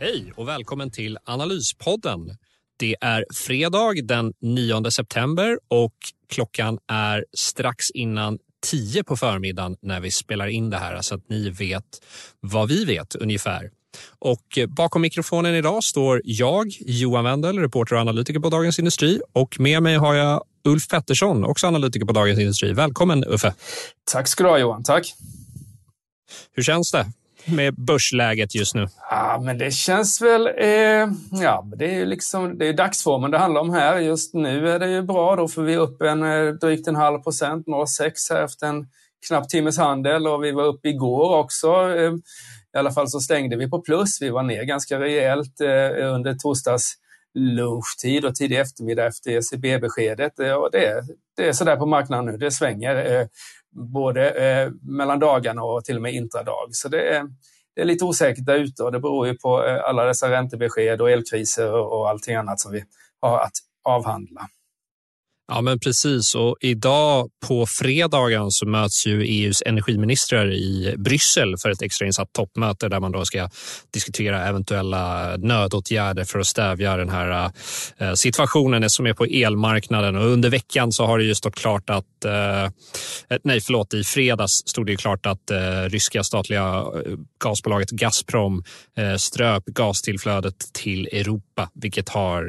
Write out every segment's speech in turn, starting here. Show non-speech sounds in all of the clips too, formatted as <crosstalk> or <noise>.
Hej och välkommen till Analyspodden. Det är fredag den 9 september och klockan är strax innan 10 på förmiddagen när vi spelar in det här så att ni vet vad vi vet ungefär. Och bakom mikrofonen idag står jag, Johan Wendel, reporter och analytiker på Dagens Industri och med mig har jag Ulf Pettersson, också analytiker på Dagens Industri. Välkommen Uffe! Tack ska du ha Johan, tack! Hur känns det? Med börsläget just nu? Ja, men det känns väl... Eh, ja, det är liksom det är dagsformen det handlar om här. Just nu är det ju bra då, för vi är upp en, eh, drygt en halv procent, 0,6 här efter en knapp timmes handel och vi var uppe igår också. Eh, I alla fall så stängde vi på plus. Vi var ner ganska rejält eh, under torsdags lunchtid och tidig eftermiddag efter ECB-beskedet. Eh, det, det är sådär på marknaden nu, det svänger. Eh, Både eh, mellan dagarna och till och med intradag. Så det är, det är lite osäkert där ute och det beror ju på eh, alla dessa räntebesked och elkriser och, och allting annat som vi har att avhandla. Ja, men precis. Och idag på fredagen så möts ju EUs energiministrar i Bryssel för ett extrainsatt toppmöte där man då ska diskutera eventuella nödåtgärder för att stävja den här eh, situationen som är på elmarknaden. Och under veckan så har det ju stått klart att, eh, eh, nej förlåt, i fredags stod det klart att ryska statliga gasbolaget Gazprom ströp gastillflödet till Europa, vilket har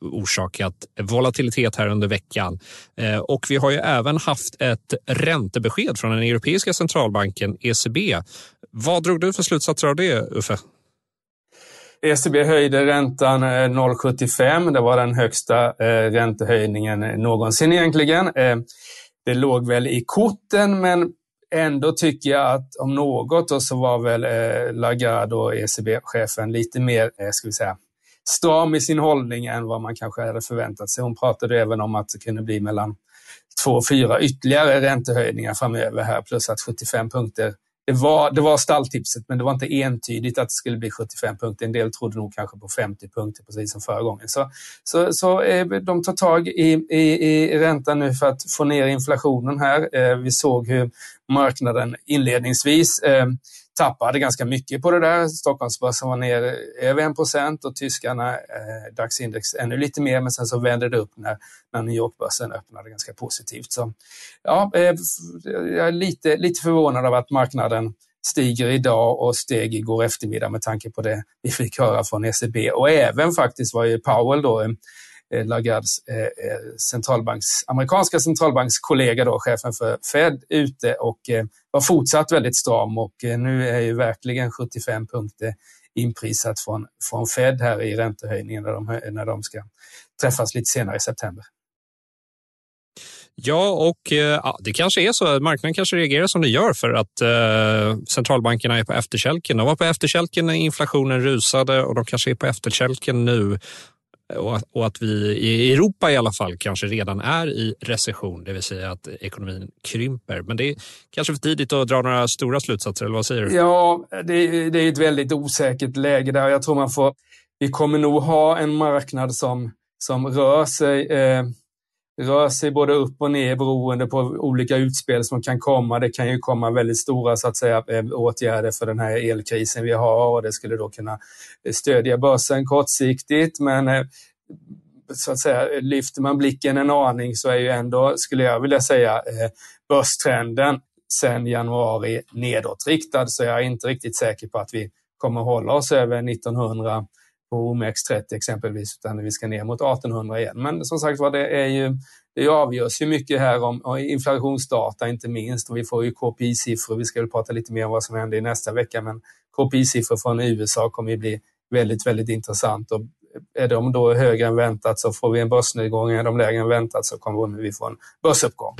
orsakat volatilitet här under veckan veckan. Eh, och vi har ju även haft ett räntebesked från den europeiska centralbanken ECB. Vad drog du för slutsatser av det, Uffe? ECB höjde räntan eh, 0,75. Det var den högsta eh, räntehöjningen någonsin egentligen. Det låg väl i korten, men ändå tycker jag att om något så var väl Lagarde och ECB-chefen lite mer, ska vi säga, stram i sin hållning än vad man kanske hade förväntat sig. Hon pratade även om att det kunde bli mellan två och fyra ytterligare räntehöjningar framöver här, plus att 75 punkter det var, det var stalltipset, men det var inte entydigt att det skulle bli 75 punkter. En del trodde nog kanske på 50 punkter, precis som förra gången. Så, så, så eh, de tar tag i, i, i räntan nu för att få ner inflationen här. Eh, vi såg hur marknaden inledningsvis eh, tappade ganska mycket på det där. Stockholmsbörsen var ner över 1 procent och tyskarna, eh, DAX-index, ännu lite mer, men sen så vände det upp när, när New York-börsen öppnade ganska positivt. Så, ja, eh, jag är lite, lite förvånad av att marknaden stiger idag och steg igår eftermiddag med tanke på det vi fick höra från ECB. Och även faktiskt var ju Powell då, eh, Eh, Lagardes eh, eh, centralbanks, amerikanska centralbankskollega, då, chefen för Fed, ute och eh, var fortsatt väldigt stram och eh, nu är ju verkligen 75 punkter inprisat från, från Fed här i räntehöjningen när de, när de ska träffas lite senare i september. Ja, och ja, det kanske är så. Marknaden kanske reagerar som det gör för att eh, centralbankerna är på efterkälken. De var på efterkälken när inflationen rusade och de kanske är på efterkälken nu och att vi i Europa i alla fall kanske redan är i recession, det vill säga att ekonomin krymper. Men det är kanske för tidigt att dra några stora slutsatser, eller vad säger du? Ja, det, det är ett väldigt osäkert läge där. Jag tror man får, vi kommer nog ha en marknad som, som rör sig eh, rör sig både upp och ner beroende på olika utspel som kan komma. Det kan ju komma väldigt stora så att säga, eh, åtgärder för den här elkrisen vi har och det skulle då kunna stödja börsen kortsiktigt. Men eh, så att säga, lyfter man blicken en aning så är ju ändå, skulle jag vilja säga, eh, börstrenden sedan januari nedåtriktad. Så jag är inte riktigt säker på att vi kommer hålla oss över 1900 på OMX30 exempelvis, utan vi ska ner mot 1800 igen. Men som sagt var, det är ju det avgörs ju mycket här om inflationsdata inte minst och vi får ju KPI-siffror. Vi ska väl prata lite mer om vad som händer i nästa vecka, men KPI-siffror från USA kommer ju bli väldigt, väldigt intressant och är de då högre än väntat så får vi en börsnedgång, är de lägre än väntat så kommer vi få en börsuppgång.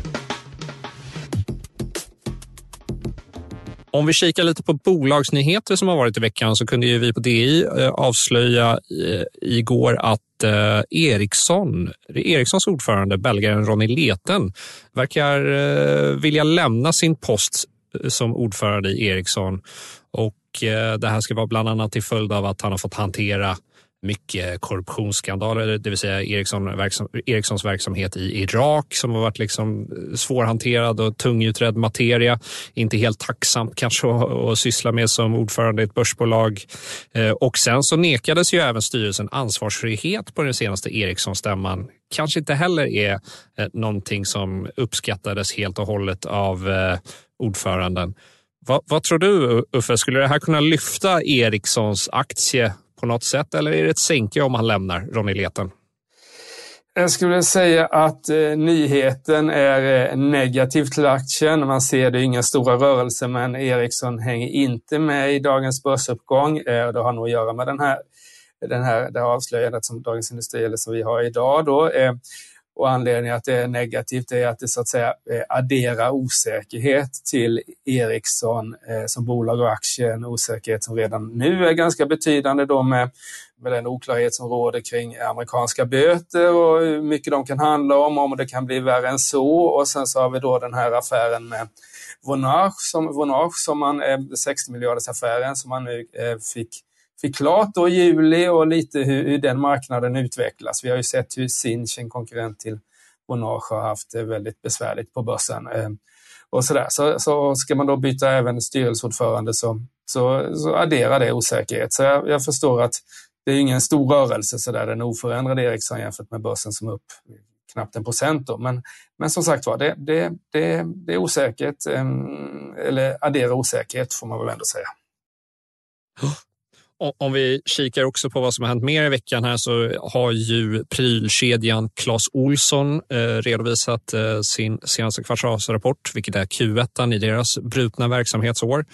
Om vi kikar lite på bolagsnyheter som har varit i veckan så kunde ju vi på DI eh, avslöja eh, igår att eh, Ericsson, Ericssons ordförande, belgaren Ronny Leten, verkar vilja lämna sin post som ordförande i Ericsson. Och det här ska vara bland annat till följd av att han har fått hantera mycket korruptionsskandaler, det vill säga Ericsson, verksam, Ericssons verksamhet i Irak som har varit liksom eh, svårhanterad och tungutredd materia. Inte helt tacksamt kanske att, att syssla med som ordförande i ett börsbolag. Eh, och sen så nekades ju även styrelsen ansvarsfrihet på den senaste Ericsson-stämman. Kanske inte heller är eh, någonting som uppskattades helt och hållet av ordföranden. Vad, vad, tror du Uffe, skulle det här kunna lyfta Ericssons aktie på något sätt eller är det ett sänke om han lämnar Ronny Leten? Jag skulle säga att eh, nyheten är eh, negativ till aktien. Man ser det inga stora rörelser, men Ericsson hänger inte med i dagens börsuppgång. Eh, det har nog att göra med den här, den här, det här avslöjandet som Dagens Industri, eller som vi har idag. Då. Eh, och anledningen att det är negativt är att det så att säga eh, adderar osäkerhet till Ericsson eh, som bolag och aktie. En osäkerhet som redan nu är ganska betydande då med, med den oklarhet som råder kring amerikanska böter och hur mycket de kan handla om, om det kan bli värre än så. Och sen så har vi då den här affären med Vonage som, Vonage som man, eh, 60 miljarders affären som man nu eh, fick fick klart då i juli och lite hur, hur, den marknaden utvecklas. Vi har ju sett hur Sinch, en konkurrent till Bonage, har haft det väldigt besvärligt på börsen. Ehm, och så, där. Så, så ska man då byta även styrelseordförande så, så, så adderar det osäkerhet. Så jag, jag förstår att det är ingen stor rörelse så där, den oförändrade Ericsson jämfört med börsen som är upp knappt en procent. Då. Men, men som sagt var, det, det, det, det är osäkert, ehm, eller adderar osäkerhet får man väl ändå säga om vi kikar också på vad som har hänt mer i veckan här så har ju prylkedjan Clas Olsson eh, redovisat eh, sin senaste kvartalsrapport, vilket är Q1 i deras brutna verksamhetsår.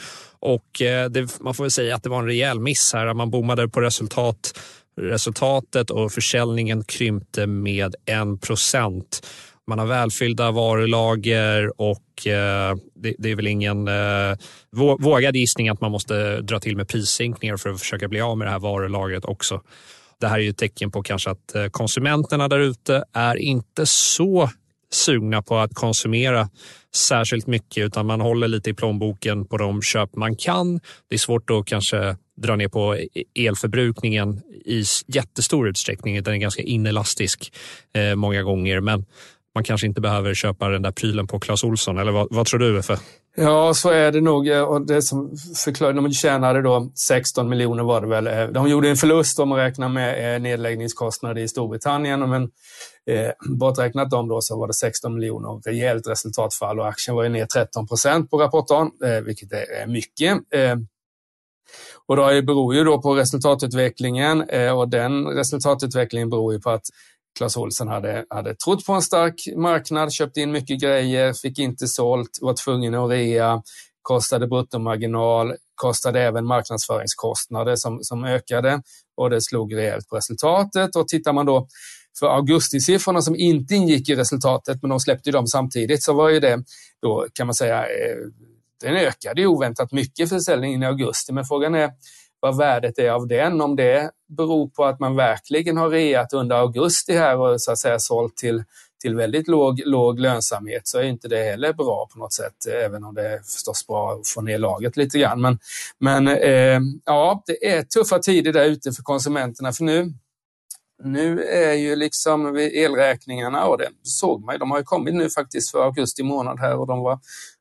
Och eh, det, man får väl säga att det var en rejäl miss här. Man bommade på resultat, resultatet och försäljningen krympte med en procent. Man har välfyllda varulager och eh, det, det, är väl ingen eh, vågad gissning att man måste dra till med prissänkningar för att försöka bli av med det här varulagret också. Det här är ju ett tecken på kanske att eh, konsumenterna där ute är inte så sugna på att konsumera särskilt mycket utan man håller lite i plånboken på de köp man kan. Det är svårt att kanske dra ner på e-, elförbrukningen i jättestor utsträckning. Den är ganska inelastisk eh, många gånger men man kanske inte behöver köpa den där prylen på Clas Olsson, eller vad, vad tror du Uffe? Ja, så är det nog. Och det som förklarar, de tjänade då 16 miljoner var det väl. Eh, de gjorde en förlust om man räknar med eh, nedläggningskostnader i Storbritannien. Men eh, borträknat dem då så var det 16 miljoner rejält resultatfall och aktien var ju ner 13 procent på rapporten, eh, vilket är mycket. Eh, och det beror ju då på resultatutvecklingen eh, och den resultatutvecklingen beror ju på att Clas Ohlson hade, hade trott på en stark marknad, köpt in mycket grejer, fick inte sålt, var tvungen att rea, kostade bruttomarginal, kostade även marknadsföringskostnader som, som ökade och det slog rejält på resultatet. Och tittar man då för augustisiffrorna som inte ingick i resultatet, men de släppte dem samtidigt, så var ju det då kan man säga, eh, den ökade ju oväntat mycket försäljningen i augusti, men frågan är vad värdet är av den. Om det beror på att man verkligen har reat under augusti här och så att säga sålt till, till väldigt låg, låg lönsamhet så är inte det heller bra på något sätt, även om det är förstås bra att få ner laget lite grann. Men, men eh, ja, det är tuffa tider där ute för konsumenterna för nu nu är ju liksom elräkningarna, och det såg man ju, de har ju kommit nu faktiskt för augusti månad här och de var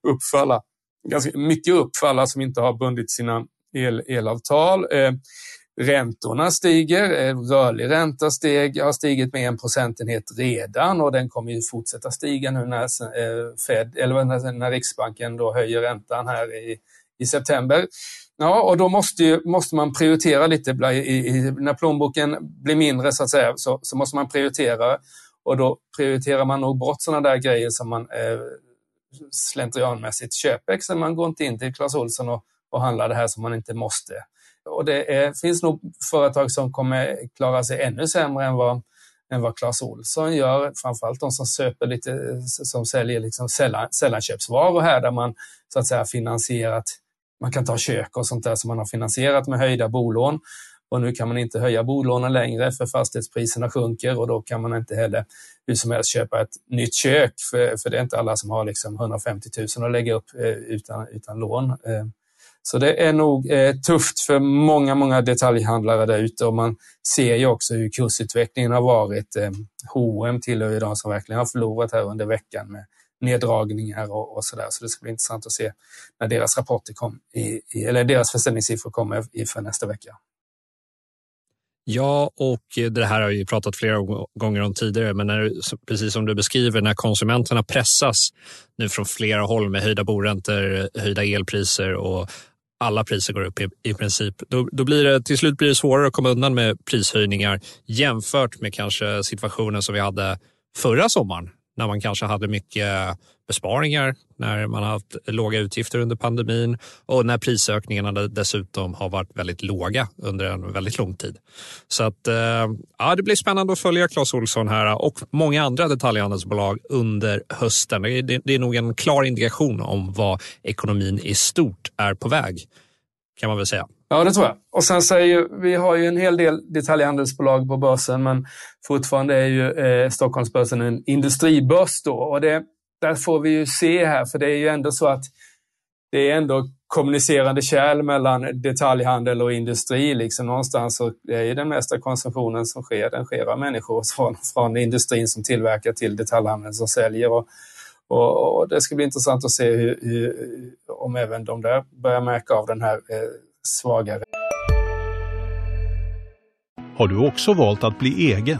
upp för alla, ganska mycket upp för alla som inte har bundit sina el, elavtal. Eh, räntorna stiger, eh, rörlig ränta steg, har stigit med en procentenhet redan och den kommer ju fortsätta stiga nu när, eh, Fed, eller när, när Riksbanken då höjer räntan här i, i september. Ja, och då måste, ju, måste man prioritera lite. I, i, när plånboken blir mindre så att säga så, så, måste man prioritera och då prioriterar man nog bort sådana där grejer som man eh, slentrianmässigt köper. Man går inte in till Clas Ohlson och och handla det här som man inte måste. Och det är, finns nog företag som kommer klara sig ännu sämre än vad, än vad Clas Ohlson gör. Framförallt de som söper lite, som säljer liksom sällan, sällanköpsvaror här där man så att säga finansierat man kan ta kök och sånt där som man har finansierat med höjda bolån. Och nu kan man inte höja bolånen längre för fastighetspriserna sjunker och då kan man inte heller hur som helst köpa ett nytt kök för, för det är inte alla som har liksom 150 000 att lägga upp eh, utan, utan lån. Eh, så det är nog eh, tufft för många, många detaljhandlare där ute och man ser ju också hur kursutvecklingen har varit. Eh, H&M tillhör ju de som verkligen har förlorat här under veckan med neddragningar och, och så där. Så det ska bli intressant att se när deras rapporter kom, i, i, eller deras försäljningssiffror kommer i, för nästa vecka. Ja, och det här har vi pratat flera gånger om tidigare, men när, precis som du beskriver, när konsumenterna pressas nu från flera håll med höjda boräntor, höjda elpriser och alla priser går upp i, i princip, då, då, blir det till slut blir det svårare att komma undan med prishöjningar jämfört med kanske situationen som vi hade förra sommaren när man kanske hade mycket besparingar, när man har haft låga utgifter under pandemin och när prisökningarna dessutom har varit väldigt låga under en väldigt lång tid. Så att, eh, ja, det blir spännande att följa Clas Olsson här och många andra detaljhandelsbolag under hösten. Det, det är nog en klar indikation om vad ekonomin i stort är på väg, kan man väl säga. Ja, det tror jag. Och sen så har vi har ju en hel del detaljhandelsbolag på börsen, men fortfarande är ju eh, Stockholmsbörsen en industribörs då. Och det, där får vi ju se här, för det är ju ändå så att det är ändå kommunicerande kärl mellan detaljhandel och industri. Liksom någonstans så är ju den mesta konsumtionen som sker, den sker av människor <laughs> från, från industrin som tillverkar till detaljhandeln som säljer. Och, och, och det ska bli intressant att se hur, hur, om även de där börjar märka av den här eh, svagare. Har du också valt att bli egen?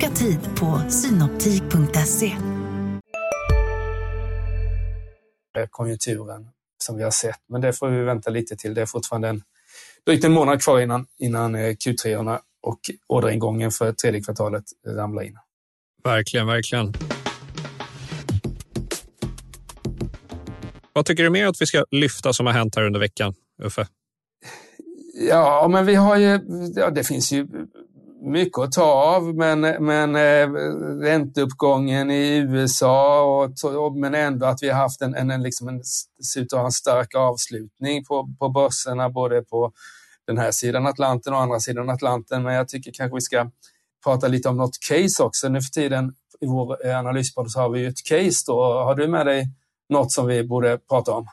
Boka tid på synoptik.se. Konjunkturen som vi har sett, men det får vi vänta lite till. Det är fortfarande en, drygt en månad kvar innan, innan eh, Q3 och orderingången för tredje kvartalet ramlar in. Verkligen, verkligen. Vad tycker du mer att vi ska lyfta som har hänt här under veckan, Uffe? Ja, men vi har ju, ja, det finns ju mycket att ta av, men, men eh, ränteuppgången i USA och, men ändå att vi har haft en, en, liksom en, en stark avslutning på, på börserna, både på den här sidan Atlanten och andra sidan Atlanten. Men jag tycker kanske vi ska prata lite om något case också. Nu för tiden i vår eh, analyspodd så har vi ju ett case då. Har du med dig något som vi borde prata om?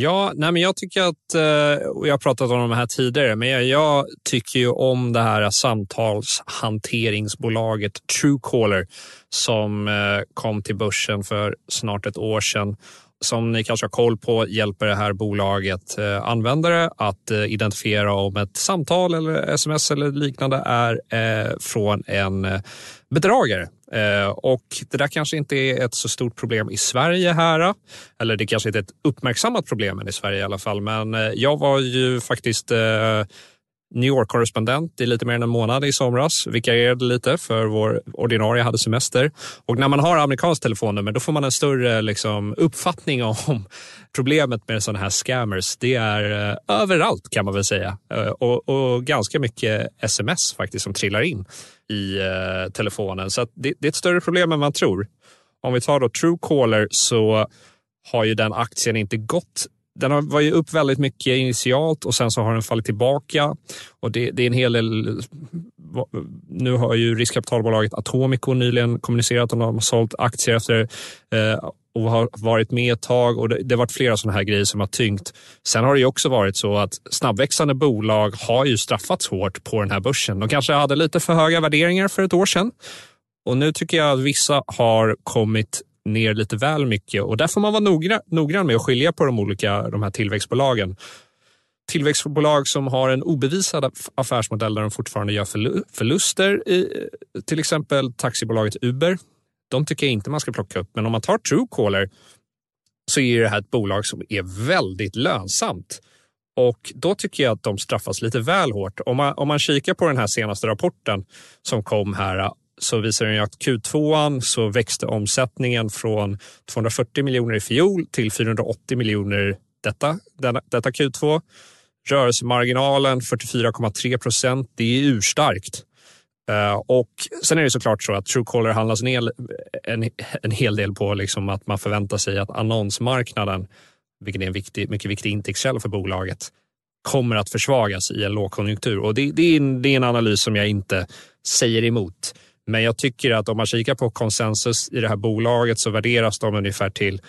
Ja, nej men jag tycker att, eh, och jag har pratat om det här tidigare, men jag, tycker ju om det här samtalshanteringsbolaget Truecaller som eh, kom till börsen för snart ett år sedan som ni kanske har koll på hjälper det här bolaget eh, användare att identifiera om ett samtal eller sms eller liknande är från en bedragare. Eh, och det där kanske inte är ett så stort problem i Sverige här. Eh. Eller det kanske inte är ett uppmärksammat problem i Sverige i alla fall. Men eh, jag var ju faktiskt New York-korrespondent i lite mer än en månad i somras. Vikarierade lite för vår ordinarie hade semester. Och när man har amerikanskt telefonnummer då får man en större liksom, uppfattning om problemet med sådana här scammers. Det är eh, överallt kan man väl säga. Eh, och, och, ganska mycket sms faktiskt som trillar in i eh, telefonen. Så det, det är ett större problem än man tror. Om vi tar då Truecaller så har ju den aktien inte gått den var ju upp väldigt mycket initialt och sen så har den fallit tillbaka. Och det, det är en hel del... Nu har ju riskkapitalbolaget Atomico nyligen kommunicerat att de har sålt aktier efter eh, och har varit med ett tag och det, det har varit flera sådana här grejer som har tyngt. Sen har det ju också varit så att snabbväxande bolag har ju straffats hårt på den här börsen. De kanske hade lite för höga värderingar för ett år sedan och nu tycker jag att vissa har kommit ner lite väl mycket och där får man vara noggrann, noggrann med att skilja på de olika de här tillväxtbolagen. Tillväxtbolag som har en obevisad affärsmodell där de fortfarande gör förluster, i, till exempel taxibolaget Uber. De tycker jag inte man ska plocka upp, men om man tar Truecaller så är det här ett bolag som är väldigt lönsamt. Och då tycker jag att de straffas lite väl hårt. Om man, om man kikar på den här senaste rapporten som kom här så visar den att Q2 så växte omsättningen från 240 miljoner i fjol till 480 miljoner detta, denna, detta Q2. Rörelsemarginalen 44,3 procent. Det är urstarkt. Eh, och sen är det såklart så att Truecaller handlas ner en, en hel del på liksom att man förväntar sig att annonsmarknaden, vilket är en viktig, mycket viktig intäktskälla för bolaget, kommer att försvagas i en lågkonjunktur. Och det, det, är en, det är en analys som jag inte säger emot. Men jag tycker att om man kikar på konsensus i det här bolaget så värderas de ungefär till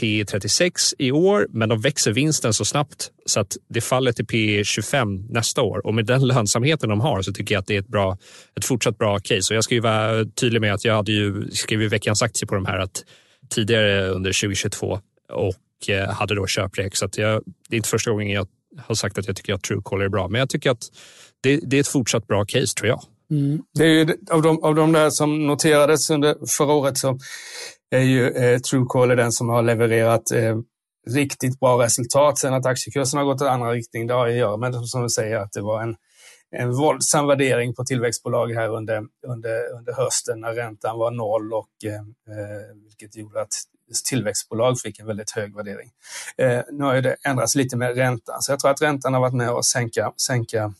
P 36 i år, men de växer vinsten så snabbt så att det faller till P 25 nästa år. Och med den lönsamheten de har så tycker jag att det är ett, bra, ett fortsatt bra case. Och jag ska ju vara tydlig med att jag hade ju skrivit veckans aktie på de här att tidigare under 2022 och eh, hade då köprek. Så att jag, det är inte första gången jag har sagt att jag tycker att Truecaller är bra, men jag tycker att det, det är ett fortsatt bra case tror jag. Mm. Det är ju, av, de, av de där som noterades under förra året så är ju eh, Truecaller den som har levererat eh, riktigt bra resultat. Sen att aktiekursen har gått i andra riktning, det har att göra med som du säger att det var en, en våldsam värdering på tillväxtbolag här under, under, under hösten när räntan var noll och eh, eh vilket gjorde att tillväxtbolag fick en väldigt hög värdering. Eh, nu har det ändrats lite med räntan, så jag tror att räntan har varit med och sänka, sänka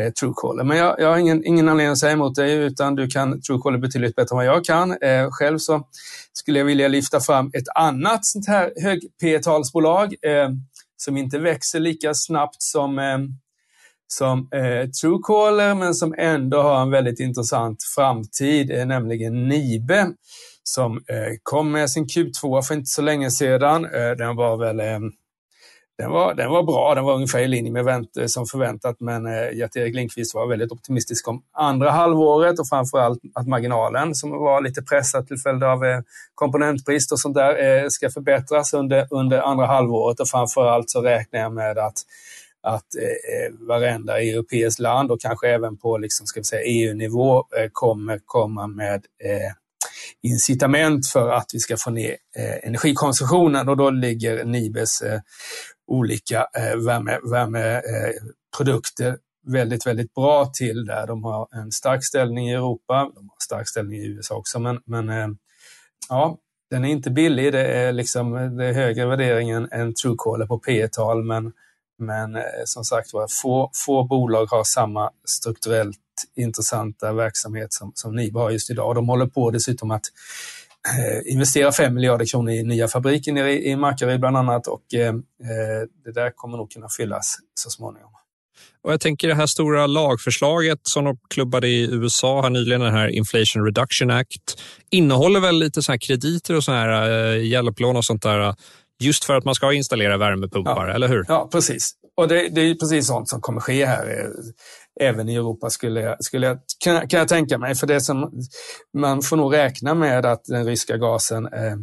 eh, Truecaller. Men jag, jag har ingen, ingen anledning att säga emot dig, utan du kan Truecaller betydligt bättre än vad jag kan. Eh, själv så skulle jag vilja lyfta fram ett annat sånt här hög P talsbolag eh, som inte växer lika snabbt som, eh, som eh, Truecaller, men som ändå har en väldigt intressant framtid, eh, nämligen Nibe som eh, kom med sin Q2 för inte så länge sedan. Eh, den var väl eh, den var, den var bra, den var ungefär i linje med vänt, som förväntat, men eh, Gert-Erik Lindqvist var väldigt optimistisk om andra halvåret och framförallt att marginalen, som var lite pressad till följd av eh, komponentbrist och sånt där, eh, ska förbättras under, under andra halvåret. Och framförallt så räknar jag med att att eh, eh varenda europeiskt land och kanske även på liksom, ska vi säga, EU-nivå eh, kommer komma med eh, incitament för att vi ska få ner eh, energikonsumtionen. Och då ligger Nibes eh, olika eh, värme, värmeprodukter eh, väldigt, väldigt bra till där. De har en stark ställning i Europa, de har en stark ställning i USA också, men, men eh, ja, den är inte billig. Det är, liksom, det är högre värdering än, Truecaller på P tal men, men eh, som sagt var, få, få bolag har samma strukturellt intressanta verksamhet som, som Nibe har just idag. De håller på dessutom att Eh, investera 5 miljarder kronor i nya fabriker nere i, Markaryd bland annat och eh, eh, det där kommer nog kunna fyllas så småningom. Och jag tänker det här stora lagförslaget som de klubbade i USA här nyligen, den här Inflation Reduction Act, innehåller väl lite så här krediter och så här hjälplån och sånt där just för att man ska installera värmepumpar, ja. eller hur? Ja, precis. Och det, det är precis sånt som kommer ske här även i Europa skulle jag, skulle jag, kan, kan jag tänka mig. För det som, man får nog räkna med att den ryska gasen eh,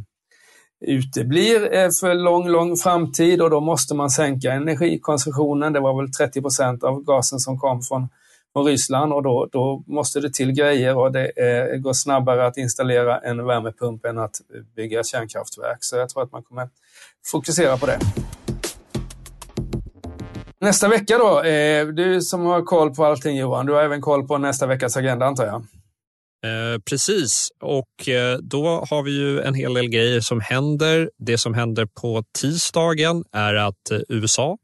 uteblir eh, för lång, lång framtid och då måste man sänka energikonsumtionen. Det var väl 30 procent av gasen som kom från, från Ryssland och då, då måste det till grejer och det eh, går snabbare att installera en värmepump än att bygga kärnkraftverk. Så jag tror att man kommer fokusera på det. Nästa vecka då, eh, du som har koll på allting Johan, du har även koll på nästa veckas agenda antar jag? Eh, precis, och eh, då har vi ju en hel del grejer som händer. Det som händer på tisdagen är att eh, USA,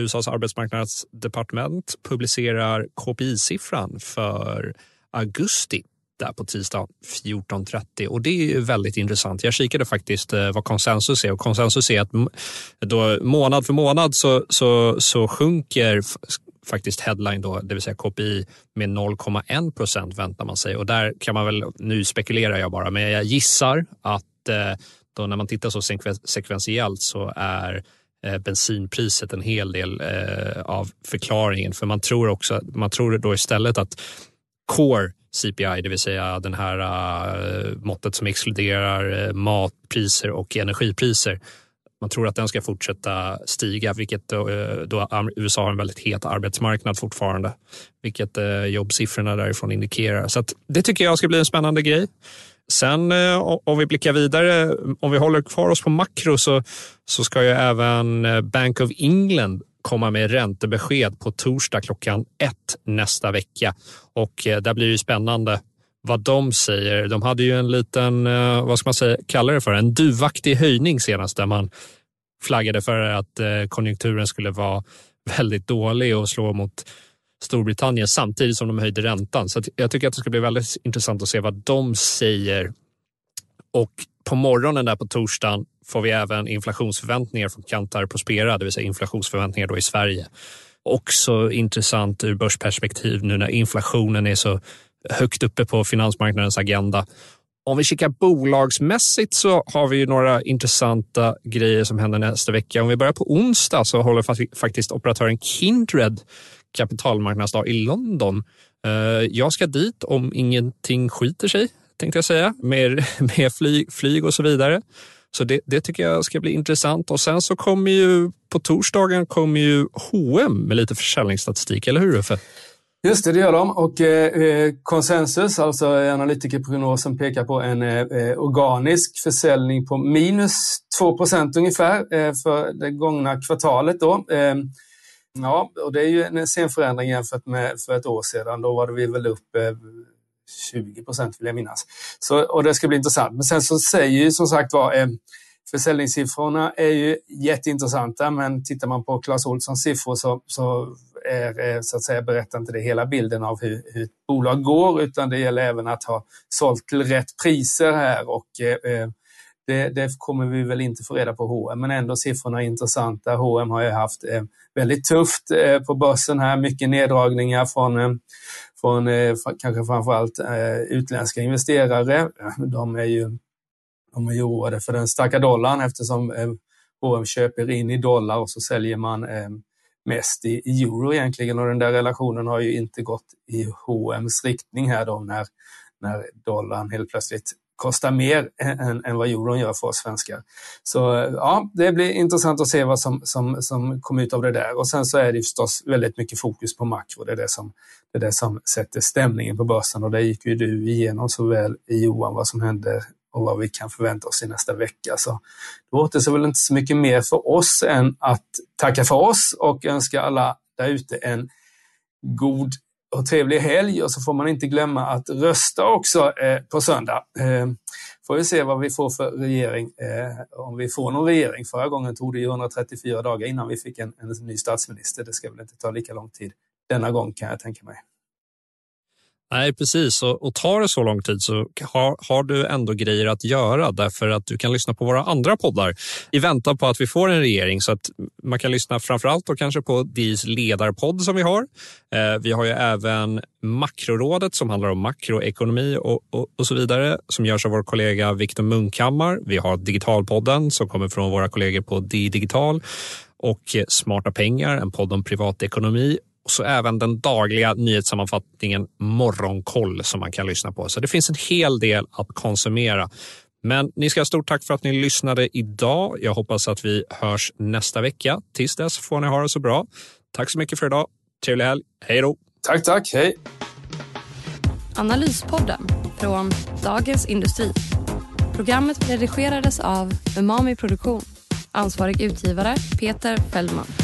USAs arbetsmarknadsdepartement publicerar KPI-siffran för augusti där på tisdag 14.30 och det är ju väldigt intressant. Jag kikade faktiskt eh, vad konsensus är och konsensus är att då månad för månad så, så, så sjunker faktiskt headline, då, det vill säga KPI, med 0,1 procent väntar man sig. Och där kan man väl, nu spekulerar jag bara, men jag gissar att eh, då när man tittar så sekventiellt så är eh, bensinpriset en hel del av förklaringen. För man tror också, man tror då istället att core CPI, det vill säga den här uh, måttet som exkluderar äh, matpriser och energipriser. Man tror att den ska fortsätta stiga, vilket äh, då, då USA har en väldigt het arbetsmarknad fortfarande, vilket jobbsiffrorna därifrån indikerar. Så det tycker jag ska bli en spännande grej. Sen om vi blickar vidare, om vi håller kvar oss på makro så, så ska ju även Bank of England komma med räntebesked på torsdag klockan ett nästa vecka. Och eh, där blir det spännande vad de säger. De hade ju en liten, eh, vad ska man säga, kalla det för, en duvaktig höjning senast där man flaggade för att eh, konjunkturen skulle vara väldigt dålig och slå mot Storbritannien samtidigt som de höjde räntan. Så jag tycker att det ska bli väldigt intressant att se vad de säger. Och på morgonen där på torsdagen får vi även inflationsförväntningar från Kantar Prospera, det vill säga inflationsförväntningar då i Sverige. Också intressant ur börsperspektiv nu när inflationen är så högt uppe på finansmarknadens agenda. Om vi kikar bolagsmässigt så har vi ju några intressanta grejer som händer nästa vecka. Om vi börjar på onsdag så håller faktiskt operatören Kindred kapitalmarknadsdag i London. Eh, jag ska dit om ingenting skiter sig, tänkte jag säga, med, <laughs> med flyg, flyg och så vidare. Så det, det, tycker jag ska bli intressant. Och sen så kommer ju på torsdagen kommer ju H&M med lite försäljningsstatistik, eller hur Uffe? Just det, det gör de. Och eh, eh konsensus, alltså analytikerprognosen, pekar på en eh, eh organisk försäljning på minus 2 procent ungefär eh, för det gångna kvartalet. Då. Eh, ja, och det är ju en sen förändring jämfört med för ett år sedan. Då var det vi väl upp eh, 20 procent vill jag minnas. Så, och det ska bli intressant. Men sen så säger ju som sagt var eh, Försäljningssiffrorna är ju jätteintressanta, men tittar man på Clas Ohlsons siffror så, så är, eh, så att säga, berättar inte det hela bilden av hur, hur ett bolag går, utan det gäller även att ha sålt till rätt priser här och eh, eh det, det, kommer vi väl inte få reda på H&M, men ändå siffrorna är intressanta. H&M har ju haft eh, väldigt tufft eh, på börsen här, mycket neddragningar från, eh, från eh, kanske framförallt eh, utländska investerare. De är ju de är oroade för den starka dollarn eftersom H&M köper in i dollar och så säljer man mest i, euro egentligen och den där relationen har ju inte gått i H&M's riktning här då när, när dollarn helt plötsligt kostar mer än, än vad euron gör för oss svenskar. Så ja, det blir intressant att se vad som, som, som kommer ut av det där. Och sen så är det förstås väldigt mycket fokus på makro. Det är det som, det är det som sätter stämningen på börsen och det gick ju du igenom så väl i Johan vad som händer och vad vi kan förvänta oss i nästa vecka. Så det återstår väl inte så mycket mer för oss än att tacka för oss och önska alla där ute en god och trevlig helg och så får man inte glömma att rösta också eh, på söndag. Eh, får vi se vad vi får för regering, eh, om vi får någon regering. Förra gången tog det 134 dagar innan vi fick en, en ny statsminister. Det ska väl inte ta lika lång tid denna gång kan jag tänka mig. Nej, precis. Och, och tar det så lång tid så har, har, du ändå grejer att göra därför att du kan lyssna på våra andra poddar i väntan på att vi får en regering. Så att man kan lyssna framförallt allt kanske på DIs ledarpodd som vi har. Eh, vi har ju även Makrorådet som handlar om makroekonomi och, och, och, så vidare som görs av vår kollega Viktor Munkhammar. Vi har Digitalpodden som kommer från våra kollegor på DI Digital och Smarta pengar, en podd om privatekonomi och så även den dagliga nyhetssammanfattningen Morgonkoll som man kan lyssna på. Så det finns en hel del att konsumera. Men ni ska ha stort tack för att ni lyssnade idag. Jag hoppas att vi hörs nästa vecka. Tills dess får ni ha det så bra. Tack så mycket för idag. Trevlig helg. Hej då! Tack, tack. Hej! Analyspodden från Dagens Industri. Programmet redigerades av Umami Produktion. Ansvarig utgivare Peter Fellman.